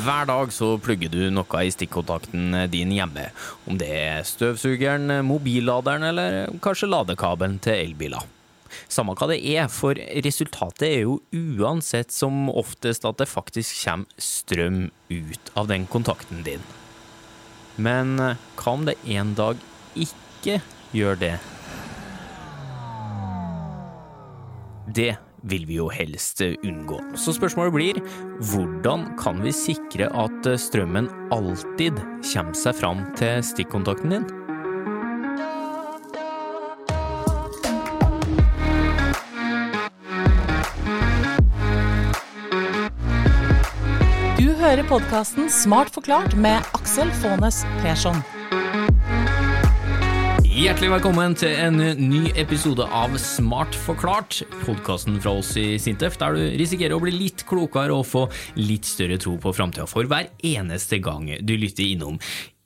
Hver dag så plugger du noe i stikkontakten din hjemme. Om det er støvsugeren, mobilladeren eller kanskje ladekabelen til elbiler. Samme hva det er, for resultatet er jo uansett som oftest at det faktisk kommer strøm ut av den kontakten din. Men hva om det en dag ikke gjør det? Det vil vi jo helst unngå. Så spørsmålet blir hvordan kan vi sikre at strømmen alltid kommer seg fram til stikkontakten din? Du hører podkasten Smart forklart med Aksel Faanes Persson. Hjertelig velkommen til en ny episode av Smart forklart, podkasten fra oss i Sintef, der du risikerer å bli litt klokere og få litt større tro på framtida for hver eneste gang du lytter innom.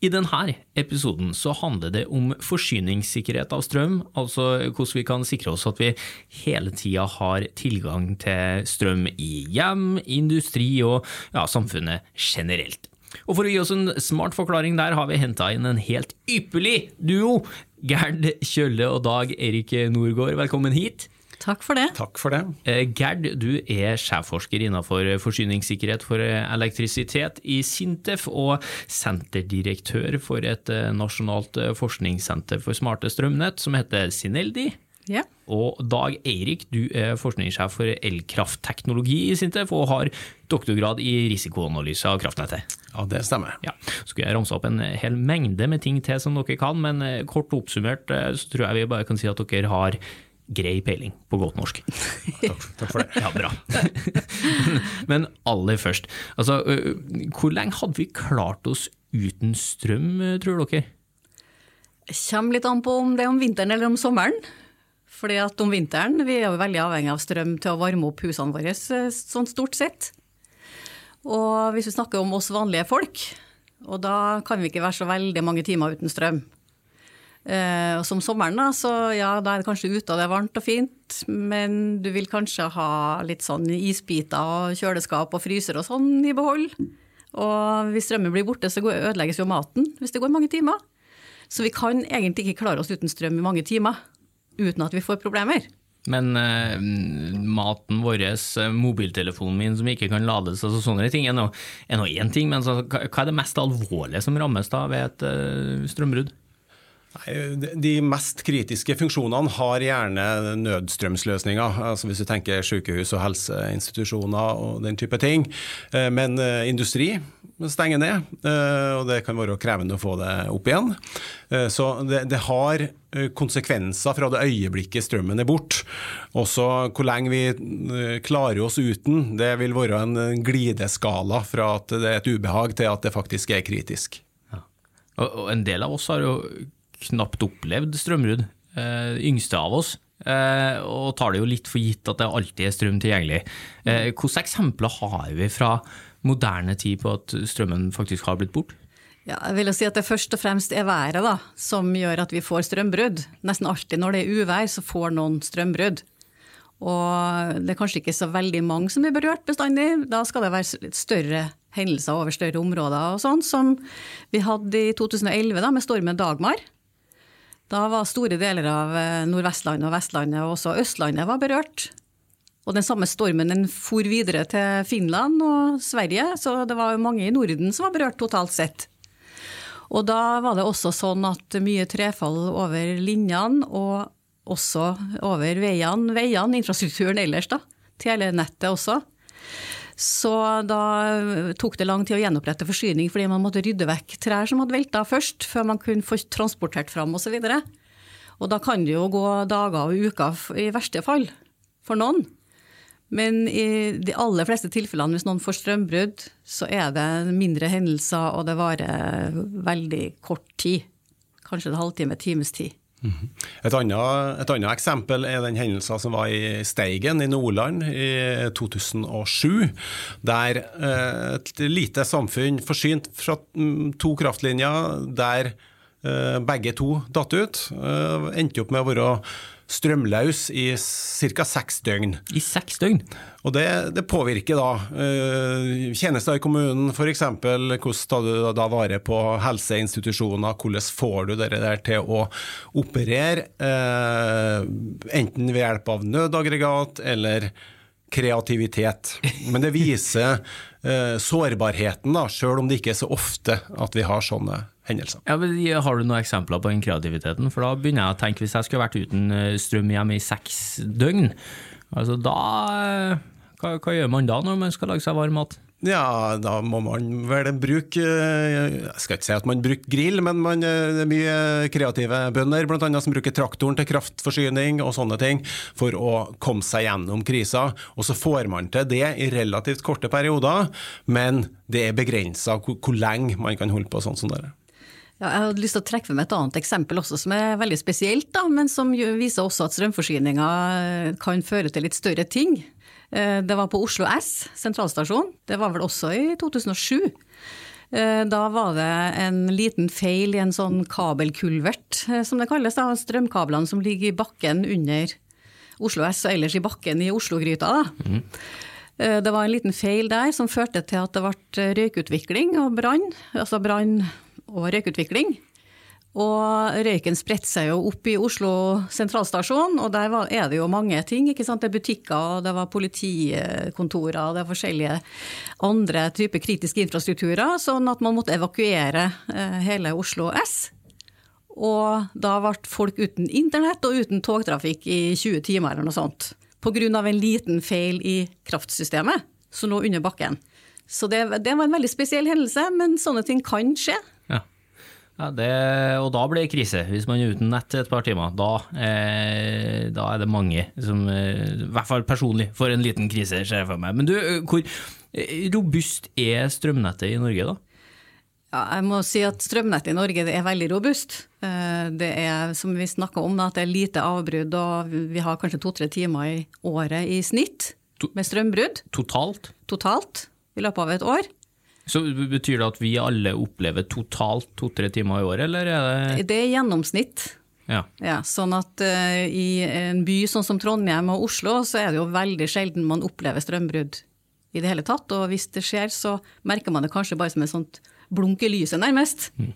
I denne episoden så handler det om forsyningssikkerhet av strøm, altså hvordan vi kan sikre oss at vi hele tida har tilgang til strøm i hjem, industri og ja, samfunnet generelt. Og For å gi oss en smart forklaring der, har vi henta inn en helt ypperlig duo. Gerd Kjølle og Dag Erik Norgård, velkommen hit. Takk for det. Takk for det. Eh, Gerd, du er sjefforsker innenfor forsyningssikkerhet for elektrisitet i Sintef, og senterdirektør for et eh, nasjonalt eh, forskningssenter for smarte strømnett som heter Sineldi. Ja. Og Dag Eirik, du er forskningssjef for elkraftteknologi i Sintef og har doktorgrad i risikoanalyse av kraftnettet. Ja, det stemmer. Ja, så skulle jeg ramse opp en hel mengde med ting til som dere kan, men kort oppsummert så tror jeg vi bare kan si at dere har grei peiling på godt norsk. Takk, takk for det. Ja, bra. Men aller først, altså, hvor lenge hadde vi klart oss uten strøm, tror dere? Kjem kommer litt an på om det er om vinteren eller om sommeren. Fordi at om vinteren vi er jo veldig avhengig av strøm til å varme opp husene våre, sånn stort sett. Og hvis vi snakker om oss vanlige folk, og da kan vi ikke være så veldig mange timer uten strøm. Eh, og som sommeren, da, så ja, da er det kanskje ute og det er varmt og fint, men du vil kanskje ha litt sånn isbiter og kjøleskap og fryser og sånn i behold. Og hvis strømmen blir borte, så ødelegges jo maten hvis det går mange timer. Så vi kan egentlig ikke klare oss uten strøm i mange timer uten at vi får problemer. Men uh, maten vår, mobiltelefonen min som ikke kan lades, altså sånne ting er nå én ting, men så, hva er det mest alvorlige som rammes da ved et uh, strømbrudd? De mest kritiske funksjonene har gjerne nødstrømsløsninger, altså hvis du tenker sykehus og helseinstitusjoner og den type ting. Men industri stenger ned, og det kan være krevende å få det opp igjen. Så det, det har konsekvenser fra det øyeblikket strømmen er borte. Også hvor lenge vi klarer oss uten, det vil være en glideskala fra at det er et ubehag til at det faktisk er kritisk. Og en del av oss har jo knapt opplevd strømbrudd, eh, yngste av oss. Eh, og tar det jo litt for gitt at det alltid er strøm tilgjengelig. Eh, hvilke eksempler har vi fra moderne tid på at strømmen faktisk har blitt borte? Ja, jeg vil si at Det først og fremst er været da, som gjør at vi får strømbrudd. Nesten alltid når det er uvær, så får noen strømbrudd. Og det er kanskje ikke så veldig mange som er berørt bestandig. Da skal det være større hendelser over større områder og sånn, som vi hadde i 2011 da, med stormen Dagmar. Da var store deler av Nordvestlandet og Vestlandet og også Østlandet var berørt. Og den samme stormen den for videre til Finland og Sverige, så det var mange i Norden som var berørt totalt sett. Og da var det også sånn at mye trefall over linjene og også over veiene, veiene infrastrukturen ellers, da. Telenettet også. Så da tok det lang tid å gjenopprette forsyning fordi man måtte rydde vekk trær som hadde velta først, før man kunne få transportert fram osv. Og, og da kan det jo gå dager og uker i verste fall for noen. Men i de aller fleste tilfellene, hvis noen får strømbrudd, så er det mindre hendelser, og det varer veldig kort tid. Kanskje en halvtime, times tid. Et annet, et annet, eksempel er den hendelsen som var i Steigen i Nordland i 2007. Der et lite samfunn forsynt fra to kraftlinjer, der begge to datt ut. Endte opp med å være strømløs i ca. seks døgn. I seks døgn? Og det, det påvirker da uh, tjenester i kommunen, f.eks. hvordan tar du da vare på helseinstitusjoner, hvordan får du det der til å operere, uh, enten ved hjelp av nødaggregat eller kreativitet. Men det viser uh, sårbarheten, da, sjøl om det ikke er så ofte at vi har sånne hendelser. Ja, men Har du noen eksempler på den kreativiteten? For da begynner jeg å tenke, hvis jeg skulle vært uten eh, strøm hjemme i seks døgn, altså da eh, hva, hva, gjør man da når man skal lage seg varm mat? Ja, da må man vel bruke eh, Jeg skal ikke si at man bruker grill, men man, det er mye kreative bønder blant annet, som bruker traktoren til kraftforsyning og sånne ting for å komme seg gjennom krisa. Og så får man til det i relativt korte perioder, men det er begrensa hvor, hvor lenge man kan holde på sånn som det. Ja, jeg hadde lyst til å trekke frem et annet eksempel også, som er veldig spesielt, da, men som viser også at strømforsyninga kan føre til litt større ting. Eh, det var på Oslo S sentralstasjon. Det var vel også i 2007. Eh, da var det en liten feil i en sånn kabelkulvert, eh, som det kalles. da, Strømkablene som ligger i bakken under Oslo S og ellers i bakken i Oslo-gryta. Mm. Det var en liten feil der som førte til at det ble røykutvikling og brann. Altså brann og røykutvikling. Og røyken spredte seg jo opp i Oslo sentralstasjon, og der er det jo mange ting. ikke sant? Det er butikker, det var politikontorer, det er forskjellige andre typer kritiske infrastrukturer. Sånn at man måtte evakuere eh, hele Oslo S. Og da ble folk uten internett og uten togtrafikk i 20 timer eller noe sånt. Pga. en liten feil i kraftsystemet som lå under bakken. Så det, det var en veldig spesiell hendelse, men sånne ting kan skje. Ja, det, og da blir det krise, hvis man er uten nett et par timer. Da, eh, da er det mange som, eh, i hvert fall personlig, får en liten krise, ser jeg for meg. Men du, eh, hvor eh, robust er strømnettet i Norge, da? Ja, jeg må si at strømnettet i Norge er veldig robust. Det er som vi snakka om, at det er lite avbrudd, og vi har kanskje to-tre timer i året i snitt med strømbrudd. Totalt? Totalt, i løpet av et år. Så Betyr det at vi alle opplever totalt to-tre timer i året, eller er det Det er gjennomsnitt. Ja. ja sånn at uh, i en by sånn som Trondheim og Oslo, så er det jo veldig sjelden man opplever strømbrudd i det hele tatt. Og hvis det skjer, så merker man det kanskje bare som et sånt blunk i lyset, nærmest. Mm.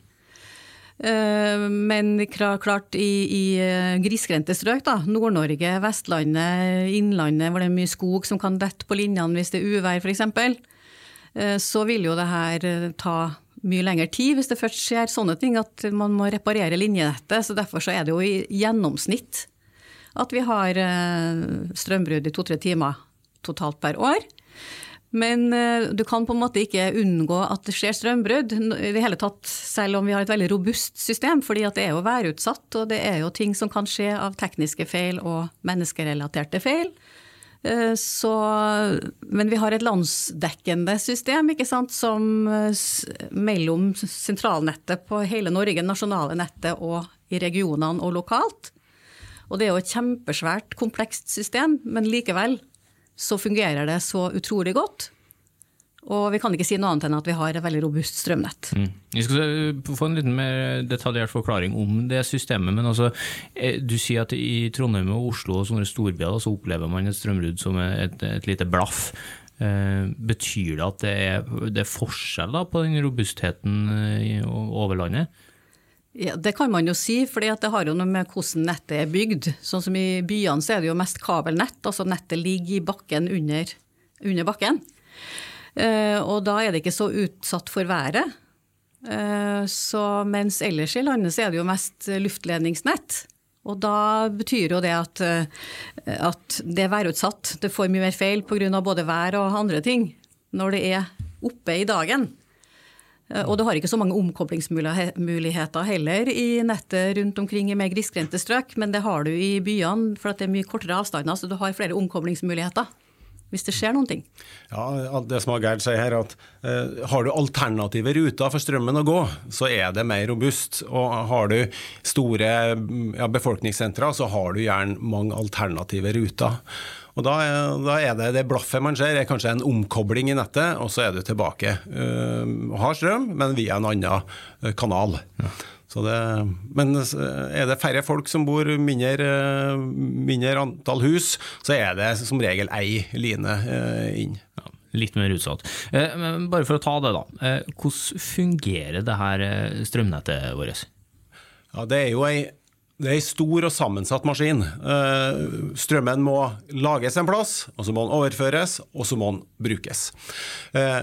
Uh, men klart, i, i uh, grisgrendte strøk, da, Nord-Norge, Vestlandet, Innlandet, hvor det er mye skog som kan dette på linjene hvis det er uvær f.eks., Eh, så vil jo det her eh, ta mye lengre tid hvis det først skjer sånne ting at man må reparere linjenettet. så Derfor så er det jo i gjennomsnitt at vi har eh, strømbrudd i to-tre timer totalt per år. Men du kan på en måte ikke unngå at det skjer strømbrudd, i det hele tatt, selv om vi har et veldig robust system. fordi det er jo værutsatt, og det er jo ting som kan skje av tekniske feil og menneskerelaterte feil. Eh, så, men vi har et landsdekkende system ikke sant, som eh, mellom sentralnettet på hele Norge, nasjonale nettet og i regionene og lokalt. Og det er jo et kjempesvært, komplekst system, men likevel så fungerer det så utrolig godt. Og vi kan ikke si noe annet enn at vi har et veldig robust strømnett. Mm. Vi skal få en liten mer detaljert forklaring om det systemet. Men altså, eh, du sier at i Trondheim og Oslo og sånne storbyer så opplever man et strømbrudd som et, et lite blaff. Eh, betyr det at det er, det er forskjell på den robustheten eh, over landet? Ja, Det kan man jo si, for det har jo noe med hvordan nettet er bygd. Sånn som I byene så er det jo mest kabelnett, altså nettet ligger i bakken under, under bakken. Eh, og da er det ikke så utsatt for været. Eh, så mens ellers i landet så er det jo mest luftledningsnett. Og da betyr jo det at, eh, at det er værutsatt. Det får mye mer feil pga. både vær og andre ting når det er oppe i dagen. Og du har ikke så mange omkoblingsmuligheter heller i nettet rundt omkring i mer grisgrendte strøk, men det har du i byene, for det er mye kortere avstander, så du har flere omkoblingsmuligheter hvis det skjer noen ting. Ja, Det som Geir sier her, at eh, har du alternative ruter for strømmen å gå, så er det mer robust. Og har du store ja, befolkningssentra, så har du gjerne mange alternative ruter. Og da, da, er det det blaffet man ser, er kanskje en omkobling i nettet, og så er du tilbake. Uh, har strøm, men via en annen eh, kanal. Ja. Så det, men er det færre folk som bor mindre, mindre antall hus, så er det som regel ei line eh, inn. Ja, litt mer utsatt. Eh, men bare for å ta det, da. Eh, hvordan fungerer det her strømnettet vårt? Ja, det er jo ei det er ei stor og sammensatt maskin. Strømmen må lages en plass, og så må den overføres, og så må den brukes.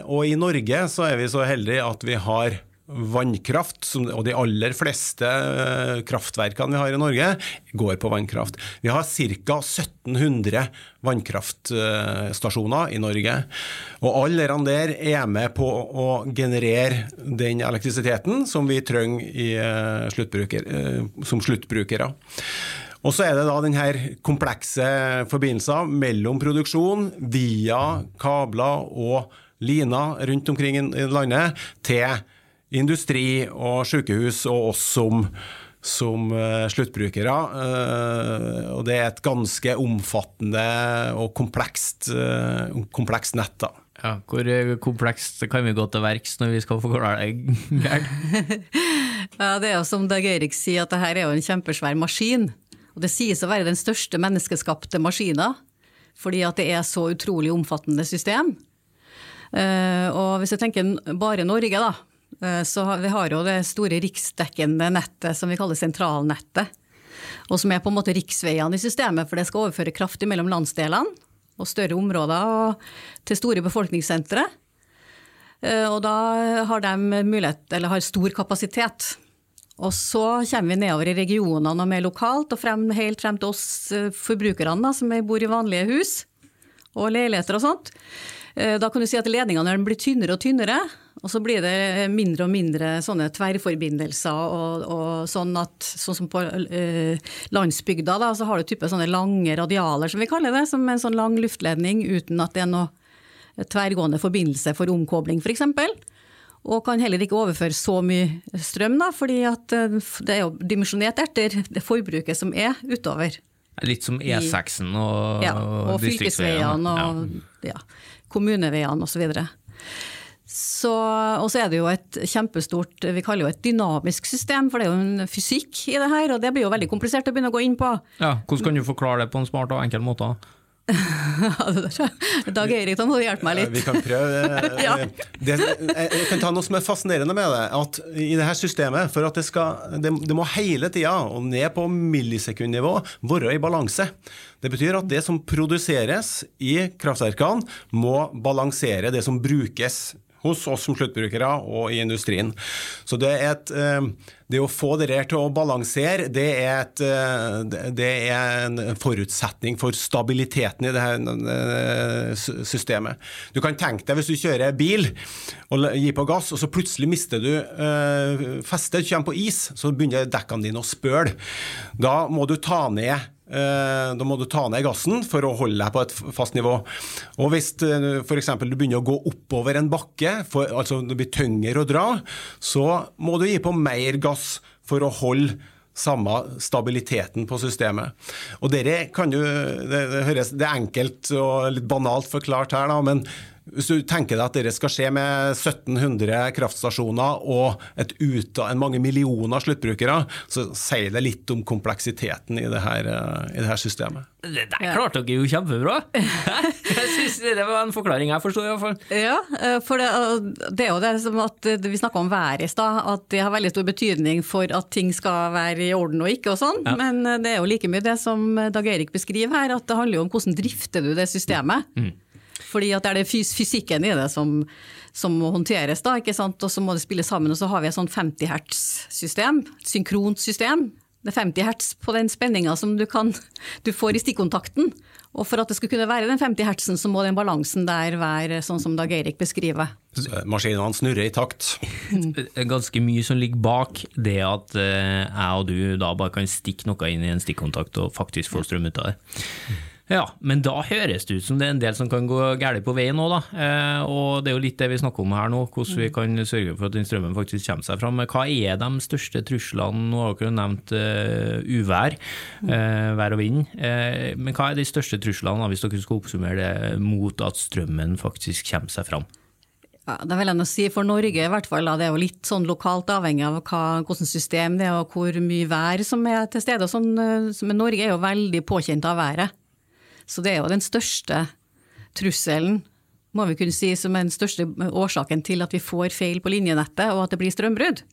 Og i Norge så er vi så heldige at vi har vannkraft, og de aller fleste eh, kraftverkene vi har i Norge, går på vannkraft. Vi har ca. 1700 vannkraftstasjoner i Norge. Og alle de der er med på å generere den elektrisiteten som vi trenger eh, sluttbruker, eh, som sluttbrukere. Og så er det da denne komplekse forbindelsen mellom produksjon via kabler og liner rundt omkring i landet til industri og sykehus og oss som, som uh, sluttbrukere. Uh, og det er et ganske omfattende og komplekst, uh, komplekst nett. da. Ja, hvor komplekst kan vi gå til verks når vi skal forklare det, ja, det er jo som Dag Eirik sier, at dette er jo en kjempesvær maskin. Og det sies å være den største menneskeskapte maskina, fordi at det er så utrolig omfattende system. Og hvis jeg tenker bare Norge, da, Eh, så vi har jo det store riksdekkende nettet som vi kaller sentralnettet. Og som er på en måte riksveiene i systemet, for det skal overføre kraft mellom landsdelene og større områder og til store befolkningssentre. Eh, og da har de mulighet, eller har stor kapasitet. Og så kommer vi nedover i regionene og mer lokalt, og frem, helt frem til oss eh, forbrukerne som bor i vanlige hus og leiligheter og sånt. Da kan du si at ledningene blir tynnere og tynnere, og så blir det mindre og mindre sånne tverrforbindelser. Og, og sånn at, sånn som på uh, landsbygda, da, så har du type sånne lange radialer, som vi kaller det. Som en sånn lang luftledning uten at det er noe tverrgående forbindelse for omkobling, f.eks. Og kan heller ikke overføre så mye strøm, da, fordi eh, det er jo dimensjonert etter det forbruket som er utover. Litt som E6-en og, ja, og fylkesveiene og ja. ja, kommuneveiene osv. Så, og så er det jo et kjempestort vi kaller jo et dynamisk system, for det er jo en fysikk i det her, og det blir jo veldig komplisert å begynne å gå inn på. Ja, Hvordan kan du forklare det på en smart og enkel måte? Dag Eirik, da må du hjelpe meg litt. Vi kan prøve. ja. det, jeg kan ta noe som er fascinerende med det. at I det her systemet, for at det skal Det, det må hele tida, og ned på millisekundnivå, være i balanse. Det betyr at det som produseres i kraftverkene, må balansere det som brukes hos oss som sluttbrukere og i industrien. Så det, et, eh, det å få det der til å balansere, det er, et, eh, det er en forutsetning for stabiliteten i det her eh, systemet. Du kan tenke deg hvis du kjører bil og gir på gass, og så plutselig mister du festet, kommer på is, så begynner dekkene dine å spøle. Da må du ta ned da må du ta ned gassen for å holde deg på et fast nivå. Og Hvis for f.eks. du begynner å gå oppover en bakke, for, altså det blir tyngre å dra, så må du gi på mer gass for å holde samme stabiliteten på systemet. Og dere kan jo, det, det, høres, det er enkelt og litt banalt forklart her, da, men hvis du tenker deg at dette skal skje med 1700 kraftstasjoner og et utad, en mange millioner sluttbrukere, så sier det litt om kompleksiteten i det her, i det her systemet. Det der klarte dere jo kjempebra! Jeg synes Det var en forklaring jeg forsto, iallfall. Ja, eh, for det, det, er jo det som at vi snakka om været i stad, at det har veldig stor betydning for at ting skal være i orden og ikke og sånn. Ja. Men eh, det er jo like mye det som Dag Erik beskriver her, at det handler jo om hvordan drifter du det systemet. Mm. Fordi at det er det fysikken i det som, som må håndteres, da, ikke sant? og så må det spille sammen. Og så har vi et sånn 50 hertz-system, synkront system. Det er 50 hertz på den spenninga som du, kan, du, får i stikkontakten. Og for at det skal kunne være den 50 hertzen, så må den balansen der være sånn som Dag Eirik beskriver. Maskinene snurrer i takt. Ganske mye som ligger bak det at eh, jeg og du da bare kan stikke noe inn i en stikkontakt og faktisk få strøm ut av det. Ja, men da høres det ut som det er en del som kan gå galt på veien òg, da. Eh, og det er jo litt det vi snakker om her nå, hvordan vi kan sørge for at den strømmen faktisk kommer seg fram. Hva er de største truslene? Nå har dere nevnt uh, uvær, uh, vær og vind. Uh, men hva er de største truslene, hvis dere skal oppsummere det, mot at strømmen faktisk kommer seg fram? Ja, det vil jeg nå si for Norge i hvert fall. Det er jo litt sånn lokalt avhengig av hva, hvordan system det er og hvor mye vær som er til stede. Sånn, eh, men Norge er jo veldig påkjent av været. Så det er jo den største trusselen, må vi kunne si, som er den største årsaken til at vi får feil på linjenettet og at det blir strømbrudd.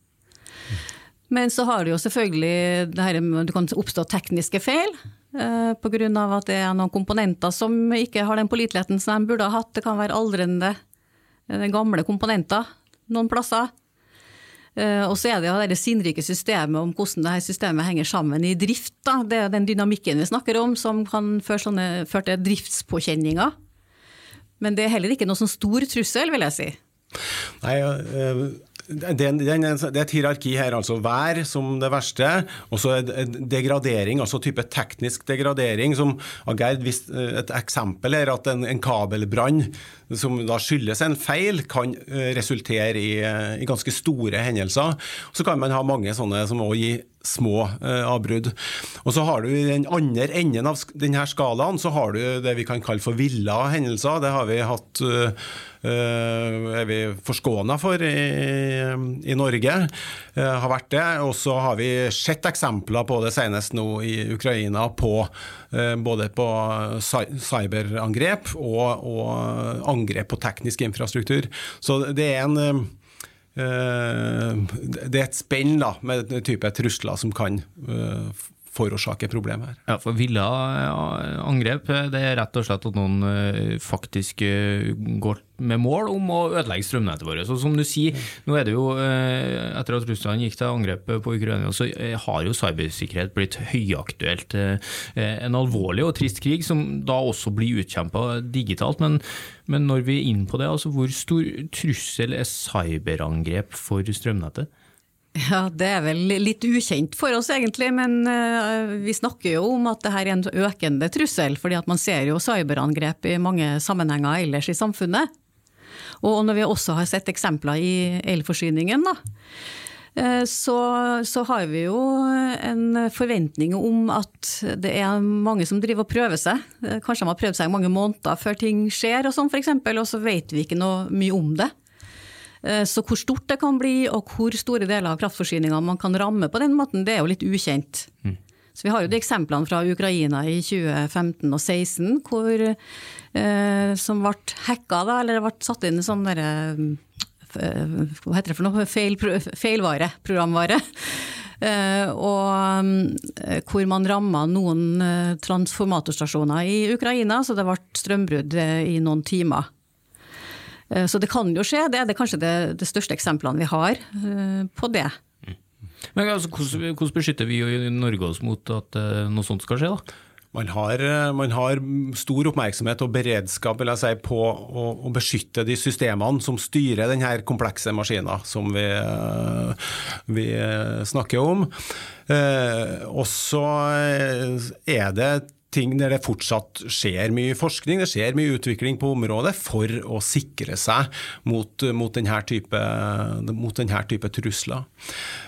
Men så har du jo selvfølgelig det her, det kan oppstå tekniske feil. Eh, Pga. at det er noen komponenter som ikke har den påliteligheten som de burde ha hatt. Det kan være aldrende, eh, gamle komponenter noen plasser. Eh, og så er det jo det sinnrike systemet om hvordan det her systemet henger sammen i drift. Da. Det er den dynamikken vi snakker om som kan føre, sånne, til driftspåkjenninger. Men det er heller ikke noe sånn stor trussel, vil jeg si. Nei, øh det, er et hierarki her, altså vær som det verste, og så degradering, altså type teknisk degradering. som Gerd viste et eksempel her, at en, en kabelbrann som da skyldes en feil, kan eh, resultere i, eh, i ganske store hendelser. Så kan man ha mange sånne som også gir små eh, avbrudd. Og så har du I den andre enden av denne skalaen så har du det vi kan kalle for villa hendelser. Det har vi hatt eh, er vi forskåna for i, i Norge. Eh, har vært det. Og så har vi sett eksempler på det senest nå i Ukraina på både på cyberangrep og, og angrep på teknisk infrastruktur. Så det er en Eh, det er et spenn da, med type trusler som kan eh, problemet her. Ja, for Villa angrep det er rett og slett at noen eh, faktisk går med mål om å ødelegge strømnettet vårt. Så som du sier, nå er det jo, eh, etter at Russland gikk til angrep på Ukraina, så eh, har jo cybersikkerhet blitt høyaktuelt. Eh, en alvorlig og trist krig som da også blir utkjempa digitalt. Men, men, når vi er inne på det, altså hvor stor trussel er cyberangrep for strømnettet? Ja, Det er vel litt ukjent for oss egentlig, men vi snakker jo om at det her er en økende trussel. fordi at man ser jo cyberangrep i mange sammenhenger ellers i samfunnet. Og når vi også har sett eksempler i elforsyningen, da, eh, så, så, har vi jo en forventning om at det er mange som driver og prøver seg. Eh, kanskje de har prøvd seg i mange måneder før ting skjer, og sånn f.eks., og så vet vi ikke noe mye om det. Eh, så hvor stort det kan bli, og hvor store deler av kraftforsyninga man kan ramme på den måten, det er jo litt ukjent. Mm. Så Vi har jo de eksemplene fra Ukraina i 2015 og 2016 hvor, eh, som ble hacka, da, eller det ble satt inn sånn derre eh, Hva heter det for noe? Feil, feilvare. Programvare. Eh, og hvor man ramma noen transformatorstasjoner i Ukraina, så det ble strømbrudd i noen timer. Så det kan jo skje, det er det kanskje det, det største eksemplene vi har på det. Men altså, hvordan, hvordan, beskytter vi i Norge oss mot at uh, noe sånt skal skje? da? Man har, eh, man har, stor oppmerksomhet og beredskap vil jeg si, på å, å beskytte de systemene som styrer denne komplekse maskinen som vi, eh, vi snakker om. Eh, og så er det ting der det fortsatt skjer mye forskning, det skjer mye utvikling på området for å sikre seg mot, mot, denne, type, mot denne type trusler.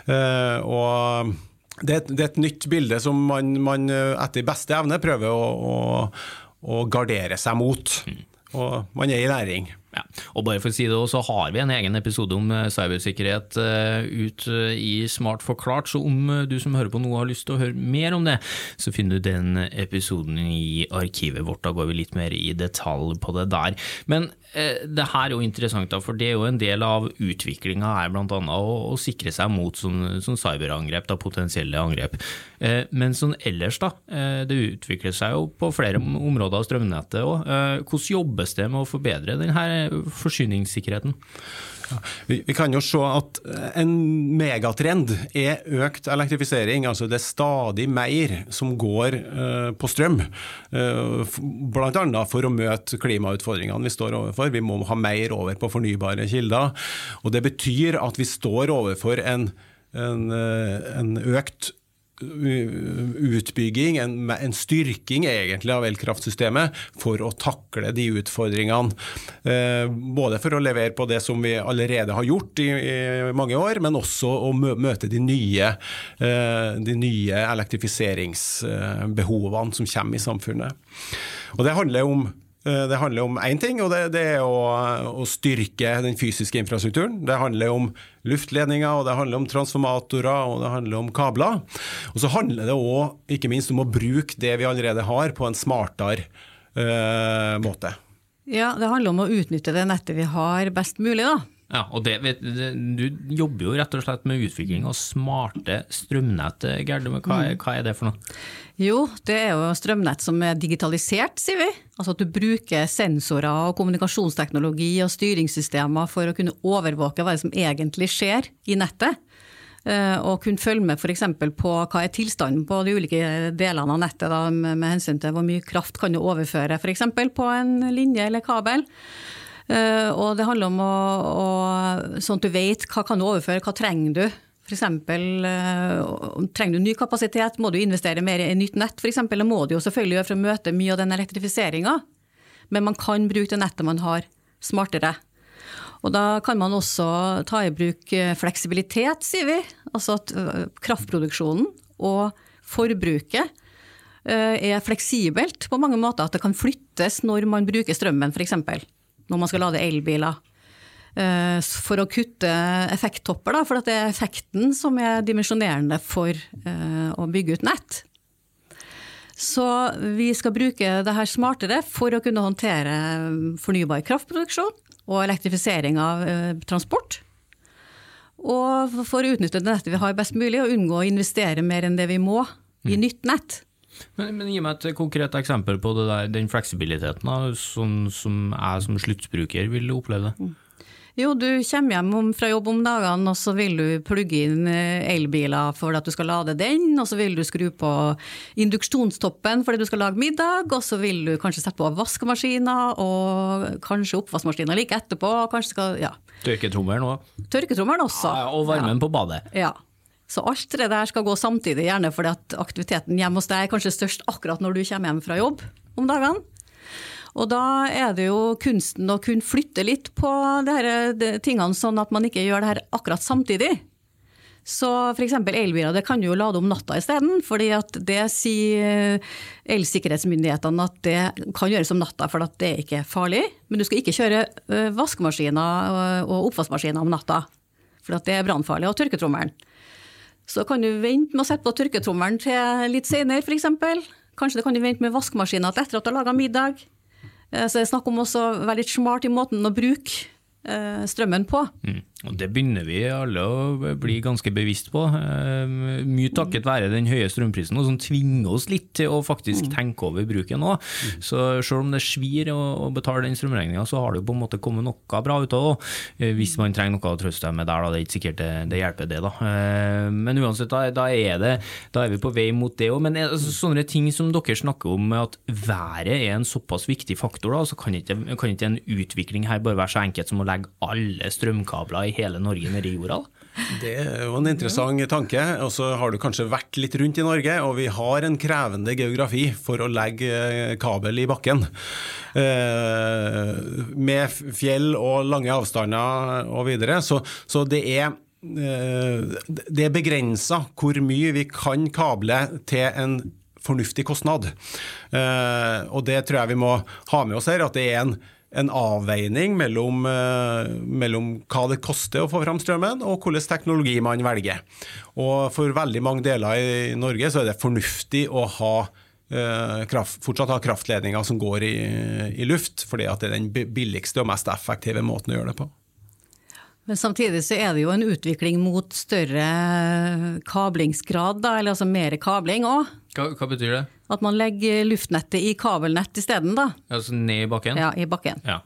Uh, og det, det, er et nytt bilde som man, man etter beste evne prøver å, å, å gardere seg mot. Mm. Og man er i læring. Ja. Og bare for å si det også, så har vi en egen episode om eh, cybersikkerhet uh, ut uh, i Smart forklart, så om du som hører på nå har lyst til å høre mer om det, så finner du den episoden i arkivet vårt. Da går vi litt mer i detalj på det der. Men det her er jo interessant, da, for det er jo en del av utviklinga her bl.a. Å, å sikre seg mot sånn, sånn cyberangrep, da, potensielle angrep. Men sånn ellers, da. Det utvikler seg jo på flere områder av strømnettet òg. Hvordan jobbes det med å forbedre denne forsyningssikkerheten? Ja, vi, vi, kan jo se at en megatrend er økt elektrifisering. altså Det er stadig mer som går uh, på strøm. Uh, Bl.a. for å møte klimautfordringene vi står overfor. Vi må ha mer over på fornybare kilder. og Det betyr at vi står overfor en, en, uh, en økt utbygging, en, en, styrking egentlig av elkraftsystemet for å takle de utfordringene. Eh, både for å levere på det som vi allerede har gjort i, i mange år, men også å møte de nye, eh, de nye elektrifiseringsbehovene som kommer i samfunnet. Og Det handler om Eh, det handler om én ting, og det, det er å, å, styrke den fysiske infrastrukturen. Det handler om luftledninger, og det handler om transformatorer, og det handler om kabler. Og så handler det òg ikke minst om å bruke det vi allerede har, på en smartere uh, måte. Ja, det handler om å utnytte det nettet vi har best mulig, da. Ja, og det, Du jobber jo rett og slett med utvikling av smarte strømnett. Gerd, hva, er, hva er det for noe? Jo, det er jo strømnett som er digitalisert, sier vi. Altså at du bruker sensorer og kommunikasjonsteknologi og styringssystemer for å kunne overvåke hva som egentlig skjer i nettet. Eh, og kunne følge med f.eks. på hva er tilstanden på de ulike delene av nettet, da, med hensyn til hvor mye kraft kan du overføre f.eks. på en linje eller kabel. Eh, og det handler om å, å, sånn at du vet hva kan du overføre, hva trenger du. F.eks. eksempel, trenger du ny kapasitet, må du investere mer i nytt nett f.eks. Det må du jo selvfølgelig gjøre for å møte mye av den elektrifiseringa, men man kan bruke det nettet man har, smartere. Og da kan man også ta i bruk eh, fleksibilitet, sier vi. Altså at kraftproduksjonen og forbruket er fleksibelt på mange måter. At det kan flyttes når man bruker strømmen, f.eks når man skal lade elbiler. Eh, for å kutte effekttopper, for det er effekten som er dimensjonerende for eh, å bygge ut nett. Så vi skal bruke det her smartere for å kunne håndtere fornybar kraftproduksjon og elektrifisering av eh, transport. Og for å utnytte det nettet vi har best mulig, og unngå å investere mer enn det vi må i mm. nytt nett. Men, men, Gi meg et konkret eksempel på der, den fleksibiliteten da, sånn som jeg som sluttbruker vil oppleve det. Mm. Jo, du kommer hjem fra jobb om dagene, og så vil du plugge inn eh, elbiler for at du skal lade den, og så vil du skru på induksjonstoppen fordi du skal lage middag, og så vil du kanskje sette på vaskemaskiner, og kanskje oppvaskmaskiner like etterpå. kanskje skal, ja. Tørketrommelen òg. Tørketrommelen også. Ja, og varmen ja. på badet. Ja. Så alt det der skal gå samtidig, gjerne fordi at aktiviteten hjemme hos deg er kanskje størst akkurat når du kommer hjem fra jobb om dagene. Og da er det jo kunsten å kunne flytte litt på de her tingene, sånn at man ikke gjør det her akkurat samtidig. Så f.eks. elbiler det kan du jo lade om natta isteden, fordi det sier elsikkerhetsmyndighetene at det kan gjøres om natta, for at det er ikke farlig. Men du skal ikke kjøre vaskemaskiner og oppvaskmaskiner om natta, for at det er brannfarlig, og tørketrommelen. Så kan du vente med å sette på tørketrommelen til litt senere, f.eks. Kanskje det kan du vente med vaskemaskinen etter at du har laga middag. Eh, så det er snakk om å være litt smart i måten å bruke eh, strømmen på. Mm. Og Det begynner vi alle å bli ganske bevisst på. Eh, mye takket være den høye strømprisen, som tvinger oss litt til å faktisk mm. tenke over bruken òg. Så selv om det svir å betale den strømregninga, så har det på en måte kommet noe bra ut av det. Eh, hvis man trenger noe å trøste seg med der, da. Det er ikke sikkert det, det hjelper, det. da. Eh, men uansett, da, da, er, det, da er vi på vei mot det òg. Men altså, sånne ting som dere snakker om, at været er en såpass viktig faktor, da, så kan ikke, kan ikke en utvikling her bare være så enkelt som å legge alle strømkabler i hele Norge nede i jorda? Det er jo en interessant tanke. Og så har du kanskje vært litt rundt i Norge, og vi har en krevende geografi for å legge eh, kabel i bakken. Eh, med fjell og lange avstander og videre. Så, så det er eh, det er begrensa hvor mye vi kan kable til en fornuftig kostnad. Og det tror jeg vi må ha med oss her, at det er en en avveining mellom, eh, mellom, hva det koster å få fram strømmen, og hvilken teknologi man velger. Og For veldig mange deler i Norge så er det fornuftig å ha eh, Kraft, fortsatt ha kraftledninger som går i, i, luft, fordi det er den billigste og mest effektive måten å gjøre det på. Men samtidig så er det jo en utvikling mot større kablingsgrad, da, eller altså mer kabling òg. Hva, hva, betyr det? At man legger luftnettet i kabelnett isteden, da. Altså ned i bakken? Ja, i bakken. Ja.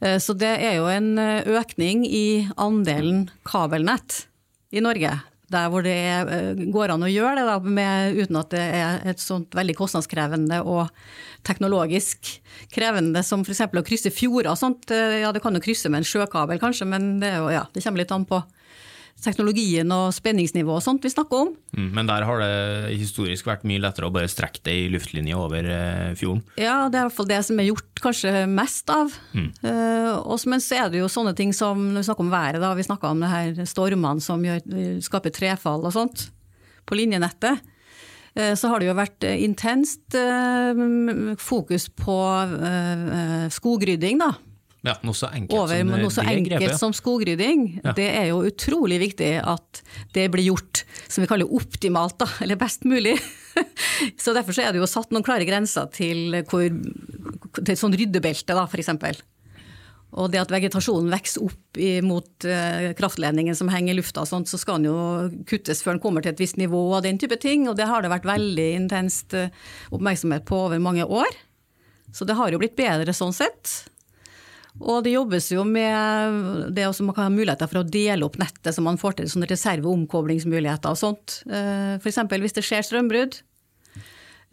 Eh, så det er jo en økning i andelen kabelnett i Norge der hvor det eh, går an å gjøre det, da, med, uten at det er et sånt veldig kostnadskrevende og teknologisk krevende som f.eks. å krysse fjorder og sånt. Eh, ja, det kan jo krysse med en sjøkabel kanskje, men det, ja, det kommer litt an på teknologien og spenningsnivået og sånt vi snakker om. Mm, men der har det historisk vært mye lettere å bare strekke det i luftlinje over eh, fjorden? Ja, det er i hvert fall det som er gjort kanskje mest av. Mm. Uh, men så er det jo sånne ting som når vi snakker om været, da, vi snakker om det her stormene som gjør, skaper trefall og sånt på linjenettet. Eh, så har det jo vært intenst fokus på skogrydding, da. Ja, noe så enkelt Over som noe så enkelt grepet, som skogrydding. Ja. Det er jo utrolig viktig at det blir gjort, som vi kaller optimalt, da, eller best mulig. så derfor så er det jo satt noen klare grenser til, hvor, til et sånn ryddebelte, da, f.eks. Og det at vegetasjonen vokser opp mot eh, kraftledningen som henger i lufta, og sånt, så skal den jo kuttes før den kommer til et visst nivå og den type ting. Og det har det vært veldig intenst eh, oppmerksomhet på over mange år. Så det har jo blitt bedre sånn sett. Og det jobbes jo med det også man kan ha muligheter for å dele opp nettet, så man får til sånne reserveomkoblingsmuligheter og sånt. F.eks. hvis det skjer strømbrudd.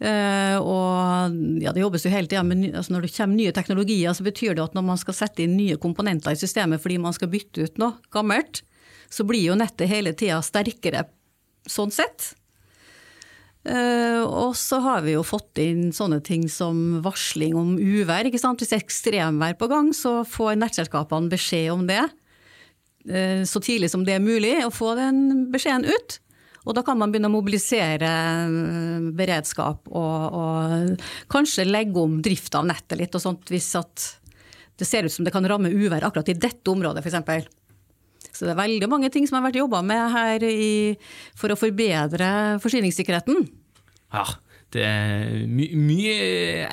Eh, og ja, det jobbes jo hele tida, men altså når det kommer nye teknologier, så betyr det at når man skal sette inn nye komponenter i systemet fordi man skal bytte ut noe gammelt, så blir jo nettet hele tida sterkere sånn sett. Eh, og så har vi jo fått inn sånne ting som varsling om uvær. ikke sant? Hvis det er ekstremvær på gang, så får nettselskapene beskjed om det eh, så tidlig som det er mulig, å få den beskjeden ut. Og da kan man begynne å mobilisere eh, beredskap og, og kanskje legge om drifta av nettet litt, og sånt hvis at det ser ut som det kan ramme uvær akkurat i dette området, f.eks. Så det er veldig mange ting som har vært jobba med her i, for å forbedre forsyningssikkerheten. Ja, det er my mye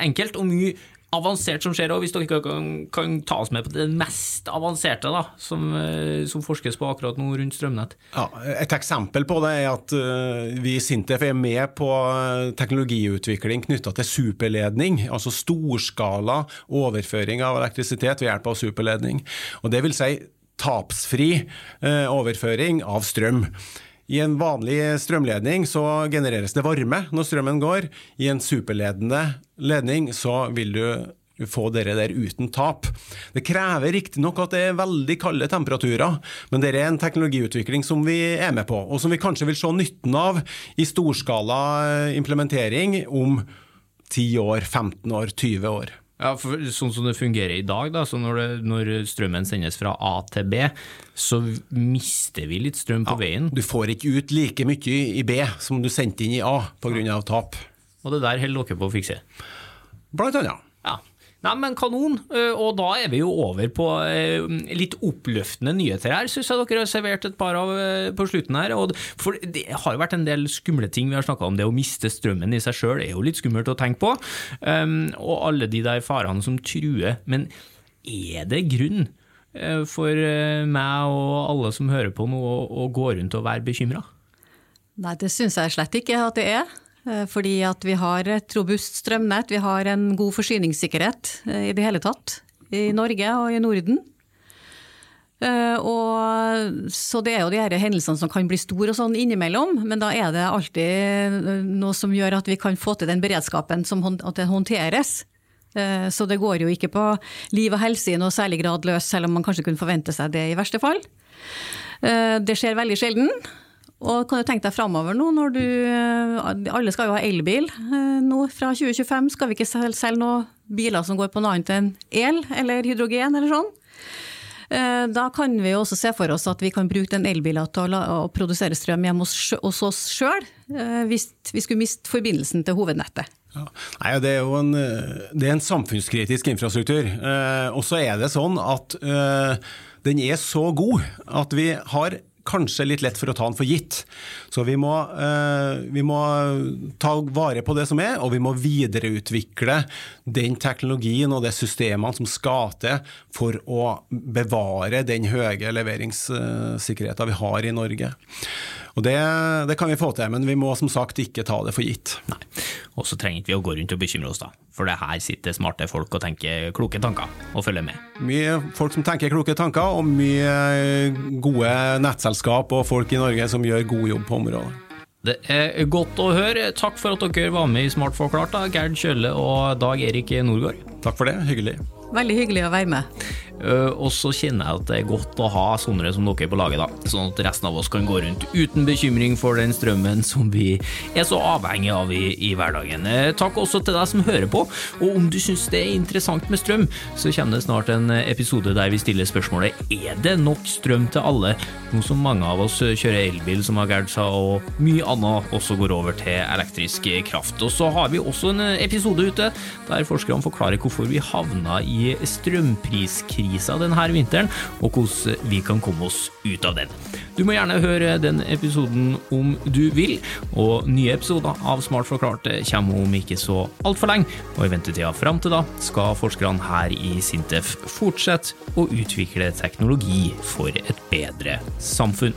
enkelt og mye avansert som skjer, òg, hvis dere kan, kan ta oss med på det mest avanserte da, som, eh, som forskes på akkurat nå rundt strømnett. Ja, et eksempel på det er at uh, vi i Sintef er med på uh, teknologiutvikling knytta til superledning, altså storskala overføring av elektrisitet ved hjelp av superledning. Og det vil si tapsfri uh, overføring av strøm. I en vanlig strømledning så genereres det varme når strømmen går. I en superledende ledning så vil du få dere der uten tap. Det krever riktignok at det er veldig kalde temperaturer, men det er en teknologiutvikling som vi er med på, og som vi kanskje vil se nytten av i storskala eh, implementering om 10 år, 15 år, 20 år. Ja, for Sånn som det fungerer i dag, da, så når, det, når strømmen sendes fra A til B, så mister vi litt strøm på veien. Du får ikke ut like mye i B som du sendte inn i A pga. tap. Og det der holder dere på å fikse. Blant annet. Ja. Nei, men kanon. Eh, Og da er vi jo over på eh, litt oppløftende nyheter her, syns jeg dere har servert et par av eh, på slutten her. For det har jo vært en del skumle ting vi har snakka om. Det å miste strømmen i seg sjøl er jo litt skummelt å tenke på. Um, og alle de der farene som truer. Men er det grunn for meg og alle som hører på nå, å gå rundt og være bekymra? Nei, det syns jeg slett ikke at det er. Eh, Fordi at vi har et robust strømnett, vi har en god forsyningssikkerhet eh, i det hele tatt. I Norge og i Norden. Eh, Og, så det er jo de her hendelsene som kan bli store og sånn innimellom, men da er det alltid noe som gjør at vi kan få til den beredskapen som at den håndteres. Så det går jo ikke på liv og helse i noe særlig grad løs, selv om man kanskje kunne forvente seg det i verste fall. Det skjer veldig sjelden. Og kan du tenke deg framover nå, når du eh, Alle skal jo ha elbil eh, nå fra 2025. Skal vi ikke selge, noen biler som går på noe annet enn el eller hydrogen eller sånn? Eh, Da kan vi jo også se for oss at vi kan bruke den elbilen til å, produsere strøm hjemme hos, oss sjøl, hvis vi skulle miste forbindelsen til hovednettet. Ja. Nei, det er jo en, det er en samfunnskritisk infrastruktur. Og så er det sånn at den er så god at vi har kanskje litt lett for å ta den for gitt. Så vi må, eh, vi må ta vare på det som er, og vi må videreutvikle den teknologien og de systemene som skal til for å bevare den høye leveringssikkerheten vi har i Norge. Og det, det kan vi få til, men vi må som sagt ikke ta det for gitt. Nei. Og så trenger ikke vi å gå rundt og bekymre oss, da. For det her sitter smarte folk og tenker kloke tanker, og følger med. Mye folk som tenker kloke tanker, og mye gode nettselskap og folk i Norge som gjør god jobb på området. Det er godt å høre. Takk for at dere var med i Smart forklart, da, Gerd Kjølle og Dag Erik Norgård. Takk for det, hyggelig. Veldig hyggelig å være med. Eh, Og så kjenner jeg at det er godt å ha sånne som dere på laget, da. Sånn at resten av oss kan gå rundt uten bekymring for den strømmen som vi er så avhengig av i, i hverdagen. Eh, Takk også til deg som hører på, og om du syns det er interessant med strøm, så kommer det snart en episode der vi stiller spørsmålet er det nok strøm til alle, nå som mange av oss kjører elbil som har gært seg, og mye annet også går over til elektrisk kraft. Og så har vi også en episode ute der forskerne forklarer hvorfor vi havna i strømpriskrisa denne vinteren, og hvordan vi kan komme oss ut av den. Du må gjerne høre den episoden om du vil, og nye episoder av Smart forklart kommer om ikke så altfor lenge, og i ventetida fram til da skal forskerne her i Sintef fortsette å utvikle teknologi for et bedre samfunn.